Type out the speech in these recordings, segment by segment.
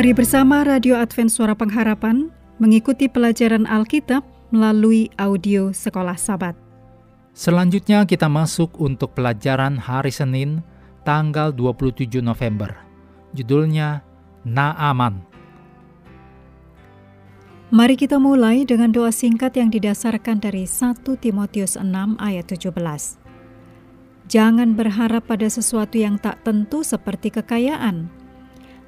Mari bersama Radio Advent Suara Pengharapan mengikuti pelajaran Alkitab melalui audio Sekolah Sabat. Selanjutnya kita masuk untuk pelajaran hari Senin tanggal 27 November. Judulnya Naaman. Mari kita mulai dengan doa singkat yang didasarkan dari 1 Timotius 6 ayat 17. Jangan berharap pada sesuatu yang tak tentu seperti kekayaan,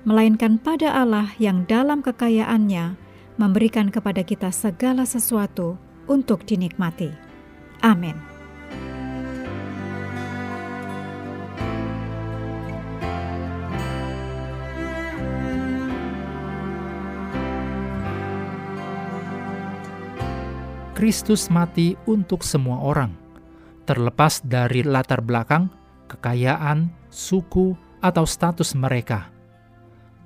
melainkan pada Allah yang dalam kekayaannya memberikan kepada kita segala sesuatu untuk dinikmati. Amin. Kristus mati untuk semua orang, terlepas dari latar belakang, kekayaan, suku, atau status mereka.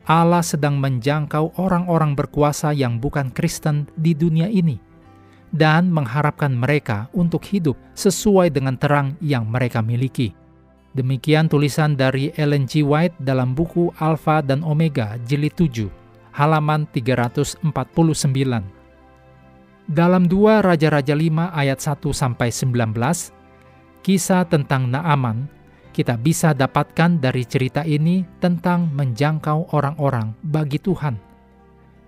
Allah sedang menjangkau orang-orang berkuasa yang bukan Kristen di dunia ini dan mengharapkan mereka untuk hidup sesuai dengan terang yang mereka miliki. Demikian tulisan dari Ellen G. White dalam buku Alpha dan Omega jilid 7, halaman 349. Dalam dua Raja-Raja 5 ayat 1 sampai 19, kisah tentang Naaman kita bisa dapatkan dari cerita ini tentang menjangkau orang-orang bagi Tuhan.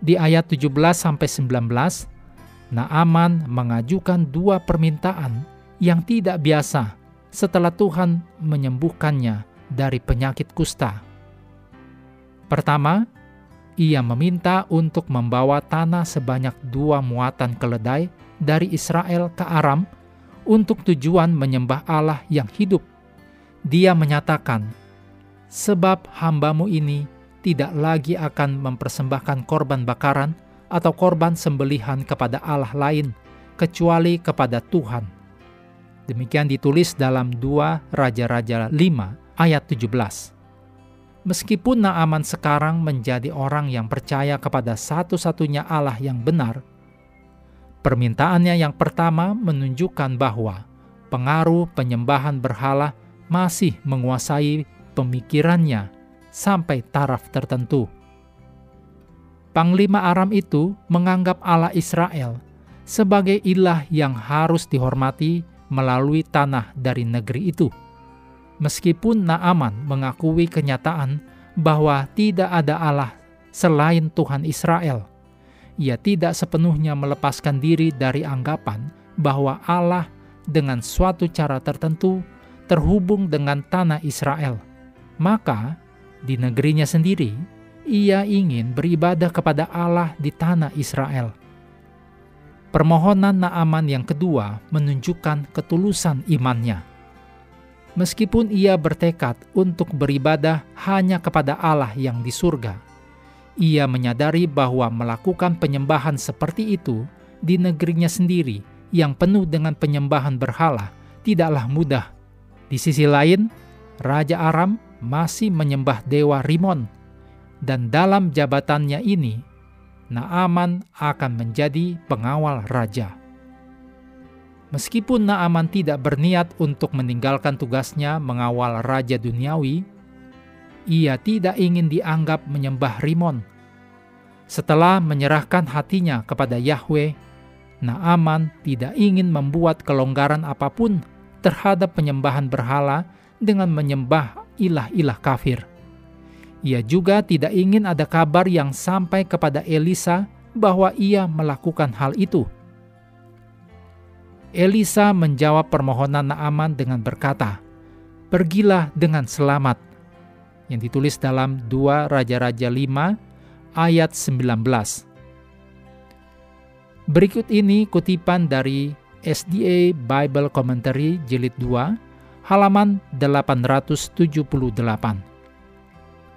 Di ayat 17 sampai 19, Naaman mengajukan dua permintaan yang tidak biasa setelah Tuhan menyembuhkannya dari penyakit kusta. Pertama, ia meminta untuk membawa tanah sebanyak dua muatan keledai dari Israel ke Aram untuk tujuan menyembah Allah yang hidup. Dia menyatakan, Sebab hambamu ini tidak lagi akan mempersembahkan korban bakaran atau korban sembelihan kepada Allah lain, kecuali kepada Tuhan. Demikian ditulis dalam 2 Raja-Raja 5 ayat 17. Meskipun Naaman sekarang menjadi orang yang percaya kepada satu-satunya Allah yang benar, permintaannya yang pertama menunjukkan bahwa pengaruh penyembahan berhala masih menguasai pemikirannya sampai taraf tertentu. Panglima Aram itu menganggap Allah Israel sebagai ilah yang harus dihormati melalui tanah dari negeri itu meskipun Naaman mengakui kenyataan bahwa tidak ada Allah selain Tuhan Israel. Ia tidak sepenuhnya melepaskan diri dari anggapan bahwa Allah dengan suatu cara tertentu terhubung dengan tanah Israel. Maka, di negerinya sendiri, ia ingin beribadah kepada Allah di tanah Israel. Permohonan Naaman yang kedua menunjukkan ketulusan imannya meskipun ia bertekad untuk beribadah hanya kepada Allah yang di surga. Ia menyadari bahwa melakukan penyembahan seperti itu di negerinya sendiri yang penuh dengan penyembahan berhala tidaklah mudah. Di sisi lain, Raja Aram masih menyembah dewa Rimon, dan dalam jabatannya ini, Naaman akan menjadi pengawal raja. Meskipun Naaman tidak berniat untuk meninggalkan tugasnya mengawal Raja Duniawi, ia tidak ingin dianggap menyembah Rimon. Setelah menyerahkan hatinya kepada Yahweh, Naaman tidak ingin membuat kelonggaran apa pun terhadap penyembahan berhala dengan menyembah ilah-ilah kafir. Ia juga tidak ingin ada kabar yang sampai kepada Elisa bahwa ia melakukan hal itu Elisa menjawab permohonan Naaman dengan berkata, Pergilah dengan selamat. Yang ditulis dalam 2 Raja-Raja 5 ayat 19. Berikut ini kutipan dari SDA Bible Commentary Jilid 2 halaman 878.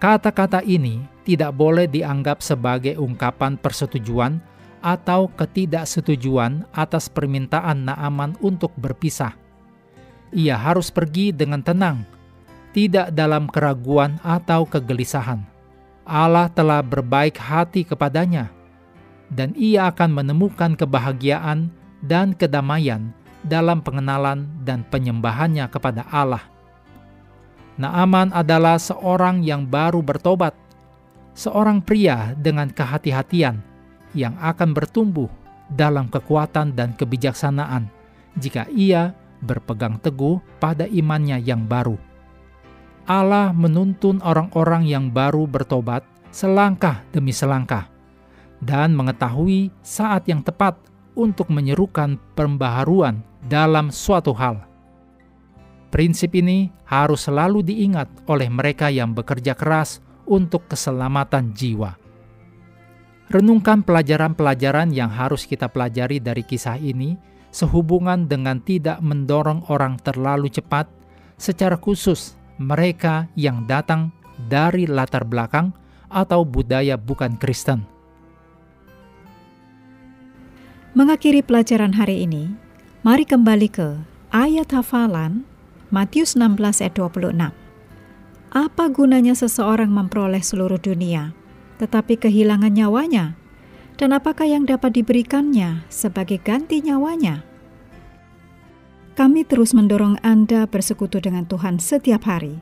Kata-kata ini tidak boleh dianggap sebagai ungkapan persetujuan atau ketidaksetujuan atas permintaan Naaman untuk berpisah. Ia harus pergi dengan tenang, tidak dalam keraguan atau kegelisahan. Allah telah berbaik hati kepadanya, dan ia akan menemukan kebahagiaan dan kedamaian dalam pengenalan dan penyembahannya kepada Allah. Naaman adalah seorang yang baru bertobat. seorang pria dengan kehati-hatian yang akan bertumbuh dalam kekuatan dan kebijaksanaan jika ia berpegang teguh pada imannya yang baru. Allah menuntun orang-orang yang baru bertobat selangkah demi selangkah dan mengetahui saat yang tepat untuk menyerukan pembaharuan dalam suatu hal. Prinsip ini harus selalu diingat oleh mereka yang bekerja keras untuk keselamatan jiwa. Renungkan pelajaran-pelajaran yang harus kita pelajari dari kisah ini sehubungan dengan tidak mendorong orang terlalu cepat, secara khusus mereka yang datang dari latar belakang atau budaya bukan Kristen. Mengakhiri pelajaran hari ini, mari kembali ke ayat hafalan Matius 16 ayat 26. Apa gunanya seseorang memperoleh seluruh dunia, tetapi kehilangan nyawanya? Dan apakah yang dapat diberikannya sebagai ganti nyawanya? Kami terus mendorong Anda bersekutu dengan Tuhan setiap hari,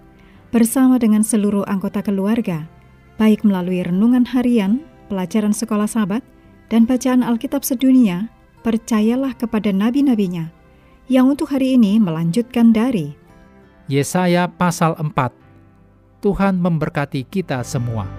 bersama dengan seluruh anggota keluarga, baik melalui renungan harian, pelajaran sekolah sahabat, dan bacaan Alkitab sedunia, percayalah kepada nabi-nabinya, yang untuk hari ini melanjutkan dari Yesaya pasal 4 Tuhan memberkati kita semua.